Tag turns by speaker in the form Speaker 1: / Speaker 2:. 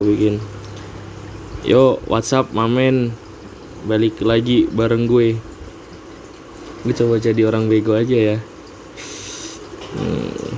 Speaker 1: bikin yo WhatsApp mamen balik lagi bareng gue. Gue coba jadi orang bego aja ya. Hmm,